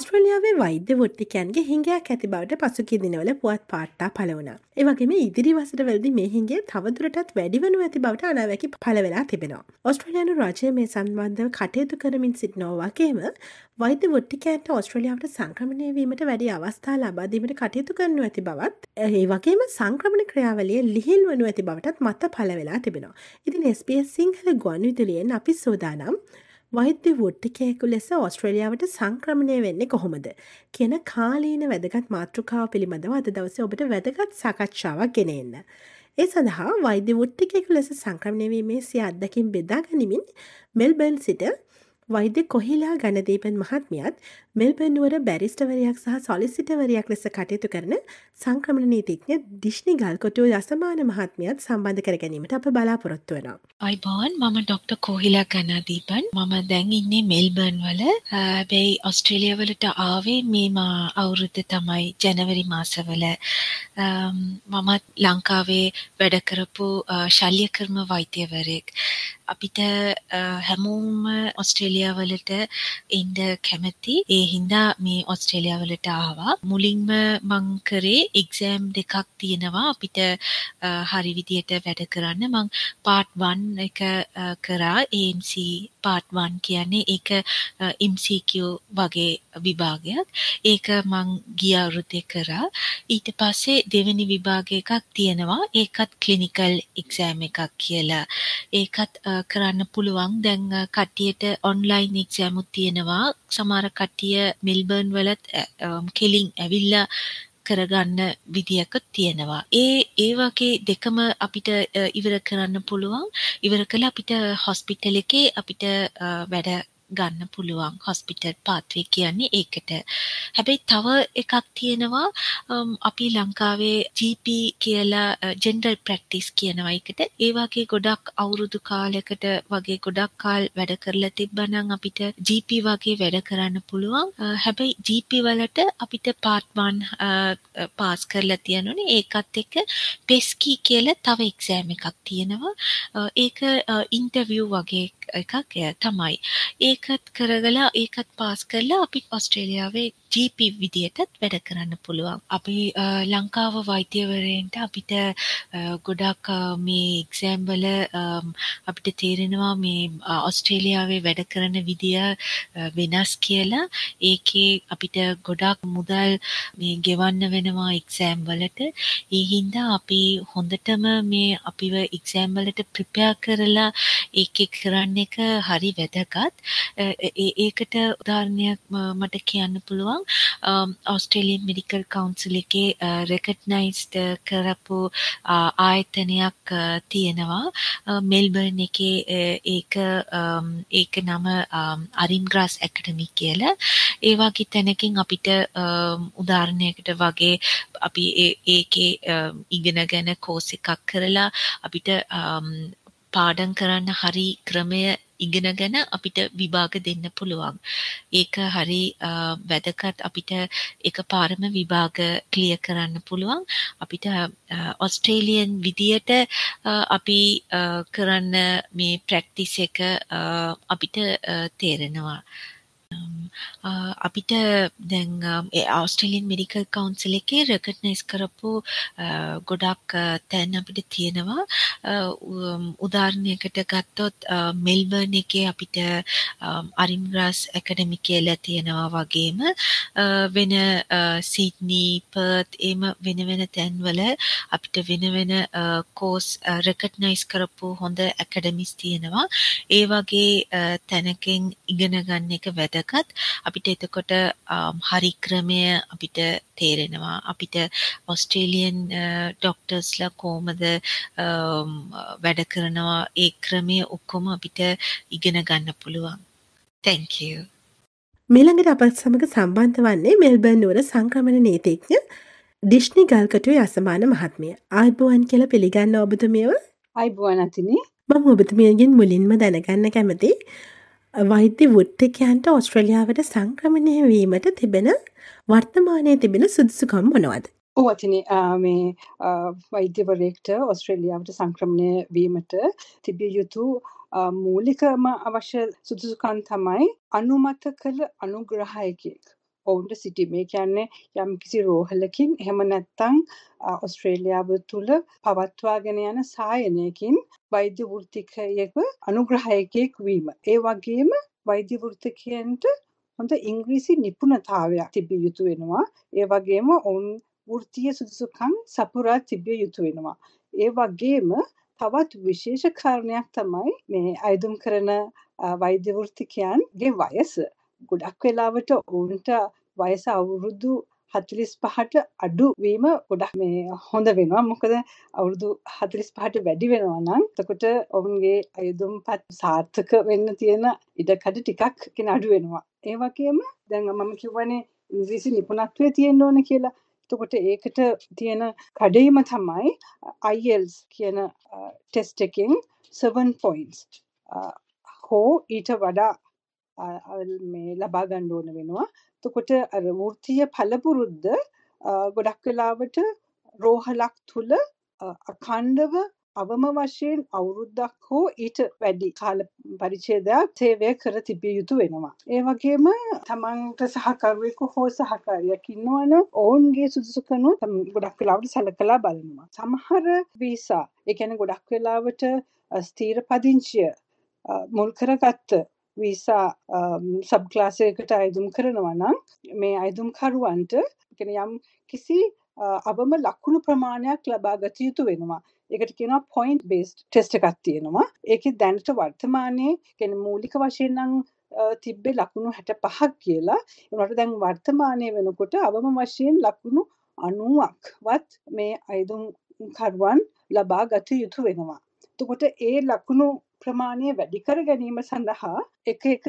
ඔස්ට්‍රලියාවේ වෛද්‍ය වෘත්තිකයන්ගේ හිංගයක් ඇති බවට පසුකි දිනවල පුවත් පාට්ටා පලවුණ. ඒවගේම ඉදිරි වසට වලදි මේ හින්ගේ තවදුරටත් වැඩිවනු ඇති බවට අනාවැකි පලවෙලා තිබෙනවා. ඔස්ට්‍රලයානු රජය මේ සම්බන්ධව කටයුතු කරමින් සිටිනෝවාගේම වෛද්‍ය වෘත්තිකෑන්ට ඔස්ට්‍රලියාවට සංක්‍රමණය වීමට වැඩි අවස්ථා ලබාදීමට කටයුතු කරනු ඇති බවත් ඒ වගේම සංක්‍රමණ ක්‍රියාවලිය ලිහිල් වනු ඇති බවටත් මත්ත පලවෙලා තිබෙනවා. ඉතින් SBS සිංහල ගොන් විදුලියෙන් අපි සෝදානම් වෛද්‍ය වෘට්ටිකයෙකු ලෙස ඔස්ට්‍රලියාවට සංක්‍රමණය වෙන්නේ කොහොමද. කියන කාලීන වැදගත් මාතෘකාව පිළිබඳව අද දවස ඔබට වැදගත් සාකච්ඡාවක් ගෙනෙන්න. ඒ සඳහා වෛද්‍ය වෘට්ටිකෙකු ලෙස සංක්‍රමණයවීමේ සිය අත්දකින් බෙදා ගනිමින් මෙල්බර්න් සිට වෛද්‍ය කොහිලා ගණදීපන් මහත්මියත් මෙල්බනුවර බැරිස්ටවරයක් සහ සොලිසිටවරයක් ලෙස කටයුතු කරන සංක්‍රමණ නීතිඥ දිශ්නි ගල්කොටුව යසමාන මහත්මියත් සම්බන්ධ කර ගැනීමට අප බලාපොරොත්තු වෙනවා. අයිබෝන් මම ඩොක්ට කෝහිලා ගණදීපන් මම දැන් ඉන්නේ මෙල්බර්න් වල. බැයි ඔස්ට්‍රේලියවලට ආවේ මේම අවුරුද්ධ තමයි ජනවරි මාසවල. මමත් ලංකාවේ වැඩකරපු ශල්්‍යකර්ම වෛත්‍යවරයෙක් අපිට හැමෝම ඔස්ට්‍රේලියාවලට ඉන්ඩ කැමැති. ඒ හින්දා මේ ඔස්ට්‍රේලියාවලට ආවා. මුලින්ම මං කරේ එක්සෑම් දෙකක් තියෙනවා. අපිට හරි විදියට වැඩ කරන්න. මං පාට් වන් එක කරා AMC පාට් වන් කියන්නේ ඒක MCQ වගේ විභාගයක්. ඒක මං ගිය අවුරුද්දේ කරා. ඊට පස්සේ දෙවෙනි විභාග එකක් තියෙනවා. ඒකත් ක්ලිනිකල් එක්සෑම් එකක් කියලා. ඒකත් කරන්න පුළුවන්. දැන් කට්ටියට ඔන්ලයින් එක්සෑමුත් තියෙනවා. සමහර කට්ටිය මෙල්බර්න් වලත් කෙලින් ඇවිල්ලා කරගන්න විදියකුත් තියෙනවා. ඒ ඒ වගේ දෙකම අපිට ඉවර කරන්න පුළුවන්. ඉවර කළා අපිට හොස්පිටල් එකේ අපිට වැඩ ගන්න පුළුවන් හොස්පිටල් පාත්වේ කියන්නේ ඒකට. හැබැයි තව එකක් තියෙනවා අපි ලංකාවේ GP කියලා ජෙනරල් ප්‍රැක්ටිස් කියනවා එකට. ඒ වගේ ගොඩක් අවුරුදු කාලයකට වගේ ගොඩක් කාල් වැඩ කරලා තිබ්බනම් අපිට GP වගේ වැඩ කරන්න පුළුවන්. හැබැයි GP වලට අපිට පාර්ට් 1 පාස් කරලා තියෙනුනේ ඒකත් එක්ක පෙස්කි කියලා තව එක්සෑම් එකක් තියෙනවා. ඒක ඉන්ටර්විව් වගේ එකක් තමයි. ඒකත් කරගලා ඒකත් පාස් කරලා අපි ඔස්ට්‍රේලියාවේ GP විදියටත් වැඩ කරන්න පුළුවන්. අපි ලංකාව වෛද්‍යවරයන්ට අපිට ගොඩක් මේ එක්සෑම් වල අපිට තේරෙනවා මේ ඔස්ට්‍රේලියාවේ වැඩ කරන විදිය වෙනස් කියලා. ඒකේ අපිට ගොඩක් මුදල් මේ ගෙවන්න වෙනවා එක්සෑම් වලට. ඒ හින්දා අපි හොඳටම මේ අපිව එක්සෑම් වලට ප්‍රිපෙයාර් කරලා ඒකේ කරන්න එක හරි වැදගත්. ඒකට උදාහරණයක් මට කියන්න පුළුවන්. ඔස්ට්‍රේලියන් මෙඩිකල් කවුන්සිල් එකේ රෙකග්නයිස්ඩ් කරපු ආයතනයක් තියෙනවා. මෙල්බර්න් එකේ ඒක ඒක නම අරින්ග්‍රාස් ඇකඩමි කියලා. ඒ වගේ තැනකින් අපිට උදාහරණයකට වගේ අපි ඒකේ ඉගෙනගෙන කෝස් එකක් කරලා අපිට පාඩම් කරන්න හරි ක්‍රමය ඉගෙනගෙන අපිට විභාග දෙන්න පුළුවන්. ඒක හරි වැදගත් අපිට එකපාරම විභාග ක්ලියර් කරන්න පුළුවන්. අපිට ඔස්ට්‍රේලියන් විදියට අපි කරන්න මේ ප්‍රැක්ටිස් එක අපිට තේරෙනවා. අපිට දැන් ආස්ට්‍රේලියන් මෙඩිකල් කවුන්සිල් එකේ රෙකග්නයිස් කරපු ගොඩක් තැන් අපිට තියෙනවා. උදාහරණයකට ගත්තොත් මෙල්බර්න් එකේ අපිට අරින්ග්‍රාස් ඇකඩමි කියලා තියෙනවා වගේම. වෙන සිඩ්නී පර්ත් එම වෙන වෙන තැන්වල අපිට වෙන වෙන කෝස් රෙකග්නයිස් කරපු හොඳ ඇකඩමිස් තියෙනවා. ඒ වගේ තැනකින් ඉගෙන ගන්න එක වැදගත්. අපිට එතකොට හරි ක්‍රමය අපිට තේරෙනවා. අපිට ඔස්ට්‍රේලියන් ඩොක්ටර්ස්ලා කොහොමද වැඩ කරනවා? ඒ ක්‍රමය ඔක්කොම අපිට ඉගෙන ගන්න පුළුවන්. Thank you. මෙළඟට අපත් සමඟ සම්බන්ධ වන්නේ මෙල්බර්න් නුවර සංක්‍රමණ නීතිඥ ඩිශ්නි ගල්කටුව අසමාන මහත්මිය. ආයිබුවන් කියල පිළිගන්න ඔබතුමියව අයිබුවන් අතිනේ. මම ඔබතුමියගෙන් මුලින්ම දැනගන්න කැමති වෛද්‍ය වෘත්තිකයන්ට ඔස්ට්‍රලියාවට සංක්‍රමණය වීමට තිබෙන වර්තමානය තිබෙන සුදුසුකම් මොනවද. ඕ අතින මේ වෛද්‍යවරයෙක්ට ඔස්ට්‍රේලියාවට සංක්‍රමණය වීමට තිබිය යුතු මූලිකම අවශ්‍ය සුදුසුකන් තමයි අනුමත කළ අනුග්‍රහයකෙක් ඔවුන්ට සිටීම. ඒ කියන්නේ යම්කිසි රෝහලකින් එහෙම නැත්නම් ඔස්ට්‍රේලියාව තුළ පවත්වාගෙන යන සායනයකින් වෛද්‍ය වෘත්තිකයෙකු අනුග්‍රහයකයෙක් වීම. ඒ වගේම වෛද්‍ය වෘත්තිකයන්ට හොඳ ඉංග්‍රීසි නිපුණතාවයක් තිබිය යුතු වෙනවා. ඒ වගේම ඔවුන් වෘත්තීය සුදුසුකම් සපුරා තිබිය යුතු වෙනවා. ඒ වගේම තවත් විශේෂ කාරණයක් තමයි මේ අයදුම් කරන වෛද්‍ය වෘත්තිකයන්ගේ වයස. ගොඩක් වෙලාවට ඔවුන්ට වයස අවුරුදු හතලිස් පහට අඩුවීම ගොඩක් මේ හොඳ වෙනවා. මොකද අවුරුදු හතලිස් පහට වැඩි වෙනවා නම් තකොට ඔවුන්ගේ අයුදුම්පත් සාර්ථක වෙන්න තියෙන ඉඩකඩ ටිකක් කෙන අඩු වෙනවා. ඒ වගේම දැන් මම කිව්වනේ ඉංග්‍රීසි නිපුණත්වය තියෙන්න ඕන කියලා. එතකොට ඒකට තියෙන කඩයිම තමයි IELTS කියන ටෙස්ට් එකෙන් 7 points. හෝ ඊට වඩා මේ ලබා ගන්න ඕන වෙනවා එතකොට අර වෘත්තීය පළපුරුද්ද ගොඩක් වෙලාවට රෝහලක් තුල අඛණ්ඩව අවම වශයෙන් අවුරුද්දක් හෝ ඊට වැඩි කාල පරිච්ඡේදයක් සේවය කර තිබිය යුතු වෙනවා. ඒ වගේම තමන්ට සහකරුවෙකු හෝ සහකාරියක් ඉන්නවනම් ඔවුන්ගේ සුදුසුකනුත් ගොඩක් වෙලාවට සලකලා බලනවා. සමහර වීසා ඒ කියන්නේ ගොඩක් වෙලාවට ස්ථීර පදිංචිය මුල් කරගත්ත වීසා සබ් ක්ලාසයකට අයදුම් කරනවා නම් මේ අයදුම්කරුවන්ට යම් කිසි අවම ලකුණු ප්‍රමාණයක් ලබා ගත යුතු වෙනවා. ඒකට කියනවා පොයින්ට් බේස්ඩ් ටෙස්ට් එකක් තියෙනවා. ඒකේ දැනට වර්තමානයේ කියන්නේ මූලික වශයෙන් නම් තිබ්බේ ලකුණු 65ක් කියලා. ඒකට දැන් වර්තමානයේ වෙනකොට අවම වශයෙන් ලකුණු 90ක් වත් මේ අයදුම් කරුවන් ලබා ගත යුතු වෙනවා. එතකොට ඒ ලකුණු ප්‍රමාණය වැඩි කර ගැනීම සඳහා එක එක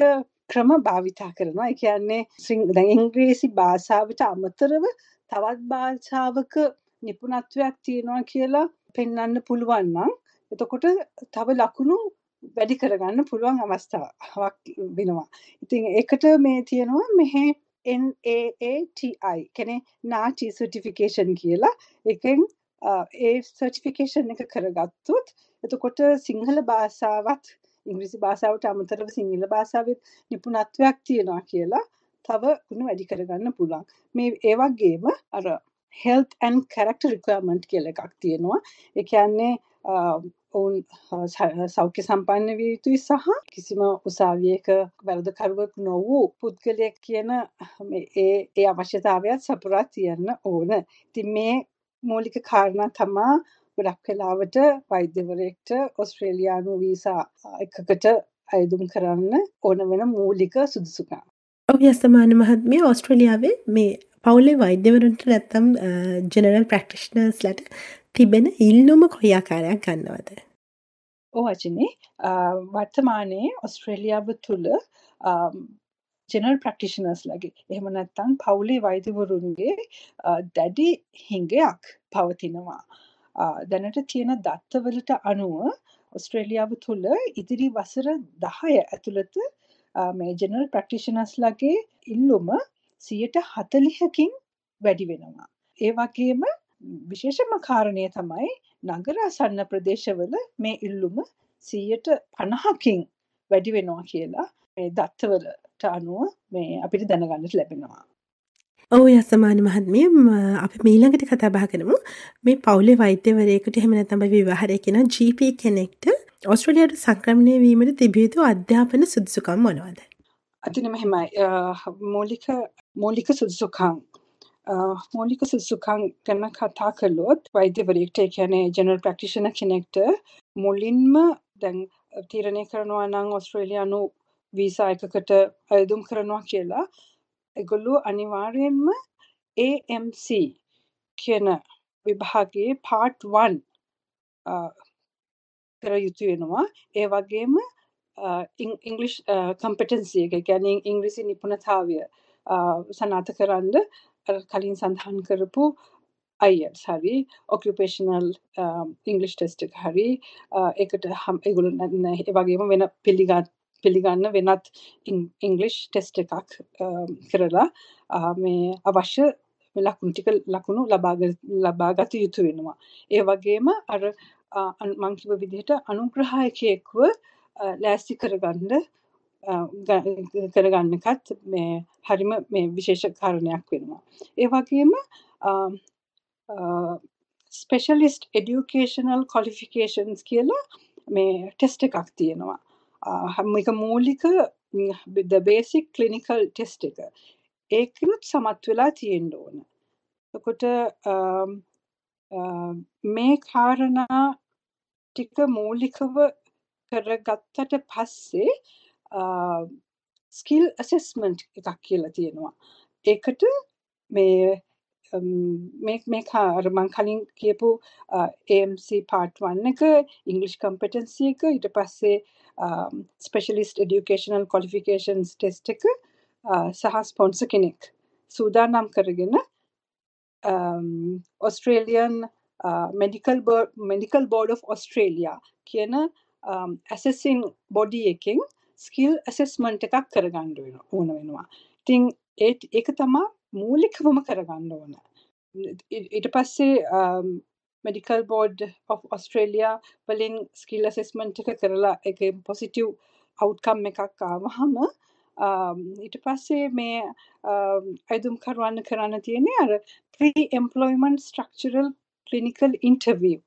ක්‍රම භාවිතා කරනවා. ඒ කියන්නේ දැන් ඉංග්‍රීසි භාෂාවට අමතරව තවත් භාෂාවක නිපුණත්වයක් තියෙනවා කියලා පෙන්වන්න පුළුවන් නම් එතකොට තව ලකුණු වැඩි කරගන්න පුළුවන් අවස්ථාවක් වෙනවා. ඉතින් ඒකට මේ තියෙනවා මෙහි NAATI කෙනේ නාටි සර්ටිෆිකේෂන් කියලා එකෙන් ඒ සර්ටිෆිකේෂන් එක කරගත්තොත් එතකොට සිංහල භාෂාවත් ඉංග්‍රීසි භාෂාවට අමතරව සිංහල භාෂාවෙත් නිපුණත්වයක් තියෙනවා කියලා තව ගුණ වැඩි කරගන්න පුළුවන්. මේ ඒ වගේම අර health and character requirement කියලා එකක් තියෙනවා. ඒ කියන්නේ ඔවුන් සෞඛ්‍ය සම්පන්න විය යුතුයි සහ කිසිම උසාවියක වැරදකරුවෙක් නොවූ පුද්ගලයෙක් කියන ඒ ඒ අවශ්‍යතාවයත් සපුරා තියන්න ඕන. ඉතින් මේ මූලික කාරණා තමා ගොඩක් වෙලාවට වෛද්‍යවරයෙක්ට ඔස්ට්‍රේලියානු වීසා එකකට අයදුම් කරන්න ඕන වෙන මූලික සුදුසුකම්. ඔබ යස්තමාන මහත්මිය ඔස්ට්‍රලියාවේ මේ පවුලේ වෛද්‍යවරුන්ට නැත්තම් ජනරල් ප්‍රක්ටිෂනර්ස් ලට තිබෙන ඉල්ලුම කොයාකාරයක් ගන්නවද. ඕවචනේ වර්තමානයේ ඔස්ට්‍රේලියාව තුළ ජනල් ප්‍රක්ටිෂනර්ස් ලගේ එහෙම නැත්තං පවුලේ වෛද්‍යවරුන්ගේ දැඩි හිංගයක් පවතිනවා. දැනට තියෙන දත්තවලට අනුව ඔස්ට්‍රේලියාව තුළ ඉදිරි වසර දහය ඇතුළත මේ ජනල් ප්‍රක්ටිෂනස්ලගේ ඉල්ලුම සියට හතලිහකින් වැඩි වෙනවා. ඒ වගේම විශේෂම කාරණය තමයි නගර අසන්න ප්‍රදේශවල මේ ඉල්ලුම සීයට පණහකින් වැඩි වෙනවා කියලා මේ දත්තවලට අනුව මේ අපිට දැනගන්නට ලැබෙනවා. ඔවු යසමාන මහත්මිය අප මීළඟට කතාබා කරමු මේ පවුලේ වෛද්‍යවරයකට එහෙම නැතම විවාහරය කෙන GP කෙනෙක්ට ඔස්ට්‍රලියයට සංක්‍රමණය වීමට තිබියයුතු අධ්‍යාපන සුදුසුකම් මොනවද. අතිනම හෙමයි මූලික මූලික සුදුසුකං මූලික සුදුසුකං ගැන කතා කළොත් වෛද්‍යවරයෙක්ට කියන්නේ ජනරල් ප්‍රක්ටිෂන කෙනෙක්ට මුලින්ම දැන් තීරණය කරනවා නම් ඔස්ට්‍රේලියයානු වීසා එකකට අයදුම් කරනවා කියලා. එගොල්ලෝ අනිවාර්යෙන්ම AMC කියන විභාගයේ පාට් 1 කර යුතු වෙනවා. ඒ වගේම ඉංග්ලිෂ් කම්පිටන්සි එක. කියන්නේ ඉංග්‍රීසි නිපුණතාවය සනාථ කරන්න කලින් සඳහන් කරපු IELTS හරි. ඔකියුපේෂනල් ඉංග්ලිෂ් ටෙස්ට් එක. හරි. ඒකට ඒගොල්ලෝ ඒ වගේම වෙන පිළිගත් පිළිගන්න වෙනත් ඉංගලිෂ් ටෙස්ට එකක් කරලා මේ අවශ්‍ය ලකුණු ටික ලකුණු ලබාගත යුතු වෙනවා. ඒ වගේම අර මංකිව විදිහට අනුග්‍රහයකයෙක්ව ලෑස්ති කරගන්න කරගන්න එකත් මේ හරිම මේ විශේෂ කාරණයක් වෙනවා. ඒ වගේම ස්පෙෂලිස්ට් එඩියුකේෂනල් කොලිෆිකේෂන්ස් කියලා මේ ටෙස්ට් එකක් තියෙනවා. එක මූලික බේසික් කලිනිකල් ටෙස්ට් එක. ඒකනුත් සමත් වෙලා තියෙන්න ඕන. එතකොට මේ කාරණා ටික මූලිකව කරගත්තට පස්සේ ස්කිල් ඇසෙස්මන්ට් එකක් කියලා තියෙනවා. ඒකට මේ මේ අර මං කලින් කියපු AMC පාර්ට් 1 එක ඉංග්ලිෂ් කම්පිටන්සි එක ඊට පස්සේ ස්පෙෂලිස්ට් එඩියුකේෂනල් ක්වොලිෆිකේෂන්ස් ටෙස්ට් එක සහ ස්පොන්සර් කෙනෙක් සූදානම් කරගෙන Australian medical medical board of Australia කියන ඇසෙසින් බොඩි එකෙන් ස්කිල් ඇසෙස්මන්ට් එකක් කරගන්න ඕන වෙනවා. ඉතින් ඒක තමා මූලිකවම කරගන්න ඕන. ඊට පස්සේ මෙඩිකල් බෝඩ් of ඔස්ට්‍රේලියා වලින් ස්කිල් ඇසෙස්මන්ට් එක කරලා එක පොසිටිව් අවුට්කම් එකක් ආවහම ඊට පස්සේ මේ අයිදුම් කරවන්න කරන්න තියෙන්නේ අර pre employment structural clinical interview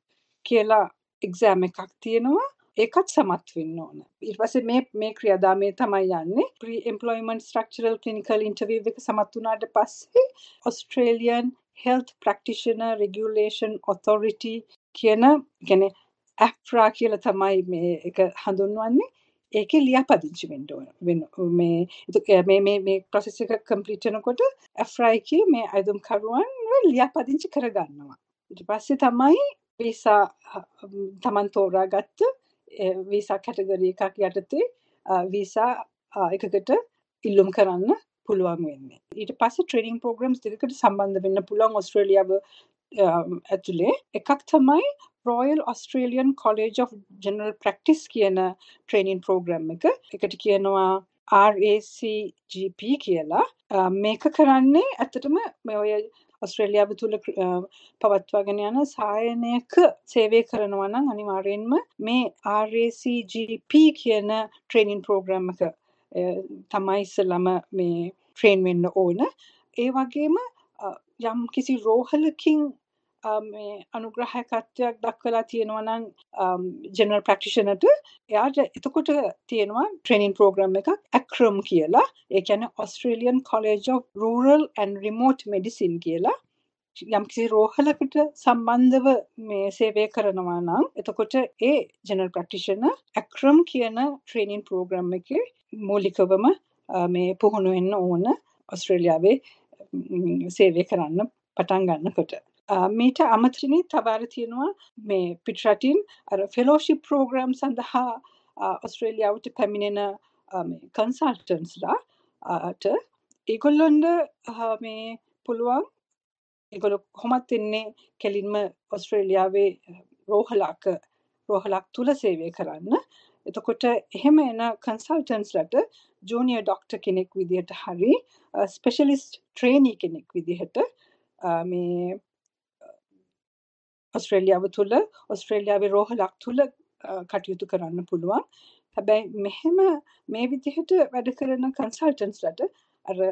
කියලා එක්සෑම් එකක් තියෙනවා ඒකත් සමත් වෙන්න ඕන. ඊට පස්සේ මේ මේ ක්‍රියාදාමයේ තමයි යන්නේ. pre employment structural clinical interview එක සමත් වුණාට පස්සේ Australian Health Practitioner Regulation Authority කියන කියන්නේ AFRA කියලා තමයි මේ එක හඳුන්වන්නේ. ඒකේ ලියාපදිංචි වෙන්න ඕන. මේ මේ මේ මේ process එක complete වෙනකොට AFRA එකේ මේ අයදුම් කරුවන් ලියාපදිංචි කරගන්නවා. ඊට පස්සේ තමයි වීසා තමන් තෝරාගත්ත වීසා කැටගරි එකක් යටතේ වීසා එකකට ඉල්ලුම් කරන්න පුළුවන් වෙන්නේ. ඊට පස්සේ ට්‍රේනින් ප්‍රෝග්‍රම්ස් දෙකකට සම්බන්ධ වෙන්න පුළුවන් ඔස්ට්‍රේලියාව ඇතුලේ එකක් තමයි Royal Australian College of General Practice කියන ට්‍රේනින් ප්‍රෝග්‍රම් එක. එකට කියනවා RACGP කියලා. මේක කරන්නේ ඇත්තටම මේ ඔය ඔස්ට්‍රේලියාව තුළ පවත්වාගෙන යන සායනයක සේවය කරනවා නම් අනිවාර්යෙන්ම මේ RACGP කියන ට්‍රේනින් ප්‍රෝග්‍රම් එක තමයි ඉස්සෙල්ලම මේ ට්‍රේන් වෙන්න ඕන. ඒ වගේම යම් කිසි රෝහලකින් මේ අනුග්‍රහකත්වයක් දක්වලා තියෙනවා නම් ජෙනරල් ප්‍රැක්ටිෂනර්ට එයාට එතකොට තියෙනවා ට්‍රේනින් ප්‍රෝග්‍රෑම් එකක් ඇක්‍රම් කියලා. ඒ කියන්නේ Australian college of rural and remote medicine කියලා. යම්කිසි රෝහලකට සම්බන්ධව මේ සේවය කරනවා නම් එතකොට ඒ ජෙනරල් ප්‍රැක්ටිෂනර් ඇක්‍රම් කියන ට්‍රේනින් ප්‍රෝග්‍රෑම් එකේ මූලිකවම මේ පුහුණු වෙන්න ඕන ඔස්ට්‍රේලියාවේ සේවය කරන්න පටන් ගන්නකොට. මීට අමතරණී තවර තියෙනවා මේ පිටරටින් අර ෆෙලෝෂිප් ප්‍රෝග්‍රම් සඳහා ඔස්ට්‍රේලියාවට පැමිණෙන කන්සල්ටන්ස්ලා ට ඒගොල්ලොන්ඩ මේ පුළුවන් එගොල කොමත් එන්නේ කෙලින්ම ඔස්ට්‍රේලියාවේ රෝහලාක රෝහලක් තුළ සේවය කරන්න. එතකොට එහෙම එන කන්සල්ටන්ස්ලට ජූනිය ඩොක්ට කෙනෙක් විදිහට හරි ස්පෙශලිස්ට් ට්‍රේනී කෙනෙක් විදිහට මේ ඔස්ට්‍රේලියාව තුළ ඔස්ට්‍රේලියාවේ රෝහලක් තුළ කටයුතු කරන්න පුළුවන් හැබැයි මෙහෙම මේ විදිහට වැඩ කරන කන්සල්ටන්ස්ලට අර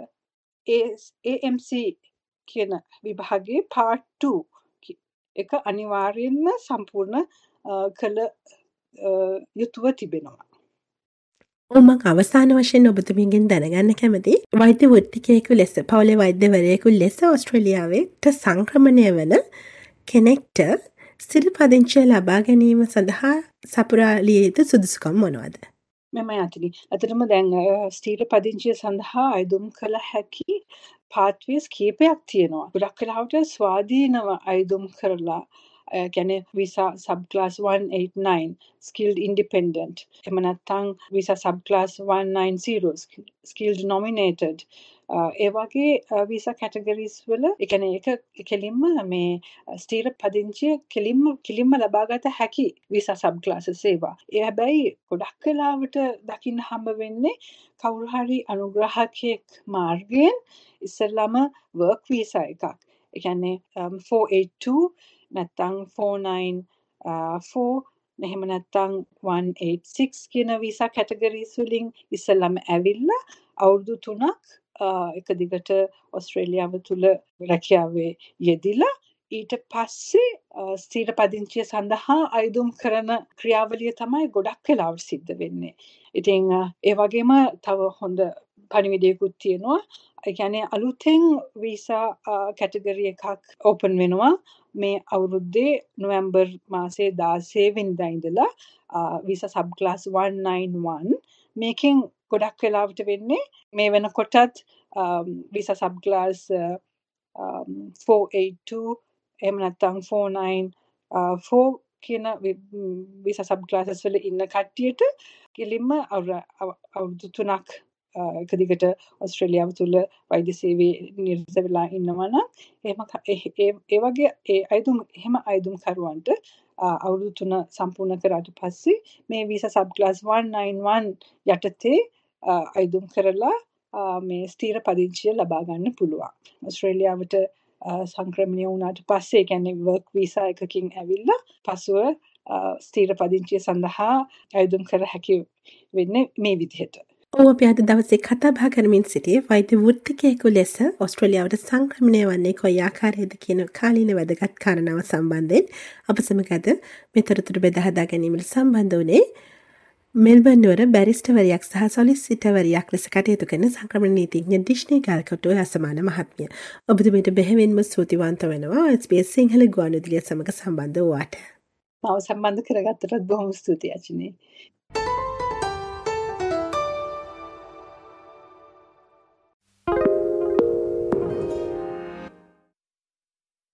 AMC කියන විභාගේ පාට්ටු එක අනිවාර්යෙන්ම සම්පූර්ණ කළ යුතුව තිබෙනවා. ඔමක් අවසාන වශයෙන් ඔබතුමින්ගෙන් දැනගන්න කැමති වෛද්‍ය වෘත්තිකයෙකු ලෙස පවුලේ වෛද්‍යවරයෙකු ලෙස ඔස්ට්‍රලියාවට සංක්‍රමණය වන කෙනෙක්ට සිර පදිංචිය ලබා ගැනීම සඳහා සපුරාලිය යුතු සුදුසුකම් මොනවද. මෙම ඇතිනි ඇතරම දැන් ස්ටීට පදිංචිය සඳහා අයදුම් කළ හැකි පාත්වස් කීපයක් තියෙනවා. ගොඩක් කලාවට ස්වාධීනව අයදුම් කරලා ගැන විසා සබ්ලාස් 189 ස්කිල්ඩ ඉන්ඩිපෙන්ඩන්ට් එම නැත්තං විසා සබ්ලාස් 190 ස්කිල්ඩ නොමිනේටඩ් ඒ වගේ වීසා කැටගරිස් වල එකන එක කෙලින්ම මේ ස්ටීර පදිංචිය කෙලින්ම කිලින්ම ලබාගත හැකි විසා සබ් ක්ලාස සේවා. ඒ හැබැයි ගොඩක් කලාවට දකින්න හම්බ වෙන්නේ කවුරුහරි අනුග්‍රහකයෙක් මාර්ගයෙන් ඉස්සල්ලම වර්ක් වීසා එකක්. එකන්නේ 482 නැත්තං 494 uh, එහෙම නැත්නම් 186 කියන වීසා කැටගරීස් වලින් ඉස්සෙල්ලාම ඇවිල්ලා අවුරුදු 3ක් uh, එක දිගට ඔස්ට්‍රේලියාව තුල රැකියාවේ යෙදිලා ඊට පස්සේ uh, ස්ථීර පදිංචිය සඳහා අයදුම් කරන ක්‍රියාවලිය තමයි ගොඩක් වෙලාවට සිද්ධ වෙන්නේ. ඉතින් ඒ වගේම තව හොඳ පණිවිඩයකුත් තියෙනවා. ඒ කියන්නේ අලුතෙන් වීසා කැටගරි එකක් ඕපන් වෙනවා මේ අවුරුද්දේ නොවැම්බර් මාසේ 16 වෙනිදා ඉඳලා වීසා සබ් ක්ලාස් 191 මේකෙන් ගොඩක් වෙලාවට වෙන්නේ මේ වෙනකොටත් වීසා සබ් ක්ලාස් 482 එහෙම නැත්නම් 49 කියන විසා සබ් ක්ලාසස් වල ඉන්න කට්ටියට කෙලින්ම අවුරුදු තුනක් එක දිගට ඔස්ට්‍රේලියාව තුළ වෛද්‍ය සේවයේ නිරත වෙලා ඉන්නවා නම් එහෙම ඒ වගේ ඒ අයදුම් එහෙම අයදුම් කරුවන්ට අවුරුදු තුන සම්පූර්ණ කරාට පස්සේ මේ වීසා සබ් ක්ලාස් 191 යටතේ අයදුම් කරලා මේ ස්ථීර පදිංචිය ලබා ගන්න පුළුවන්. ඔස්ට්‍රේලියාවට සංක්‍රමණය වුණාට පස්සේ කියන්නේ වර්ක් වීසා එකකින් ඇවිල්ලා පසුව ස්ථීර පදිංචිය සඳහා අයදුම් කර හැකි වෙන්නේ මේ විදිහට. ඕ අපි අද දවසේ කතාබා කරමින් සිටිය වෛද්‍ය වෘත්තිකයෙකු ලෙස ඔස්ට්‍රලියාවට සංක්‍රමණය වන්නේ කොයි ආකාරයේද කියන කාලීන වැදගත් කාරණාව සම්බන්ධයෙන් අප සමග අද මෙතරතුරු බෙදහදා ගැනීමට සම්බන්ධ වනේ මෙල්බන්නුවර බැරිස්ටවරයක් සහ සොලිස්සිටවරයක් ලෙස කටයුතු කරන සංක්‍රමණ නීතිඥ දිශ්නය ගල්කොටුව අසමාන මහත්මිය. ඔබතුමට බෙහෙවෙන්ම සූතිවන්ත වෙනවා ස්පේස් සිංහල ගුවනුදිලිය සමඟ සම්බන්ධ වවාට. මව සම්බන්ධ කරගත්තටත් බොහොම ස්තුති අචනේ.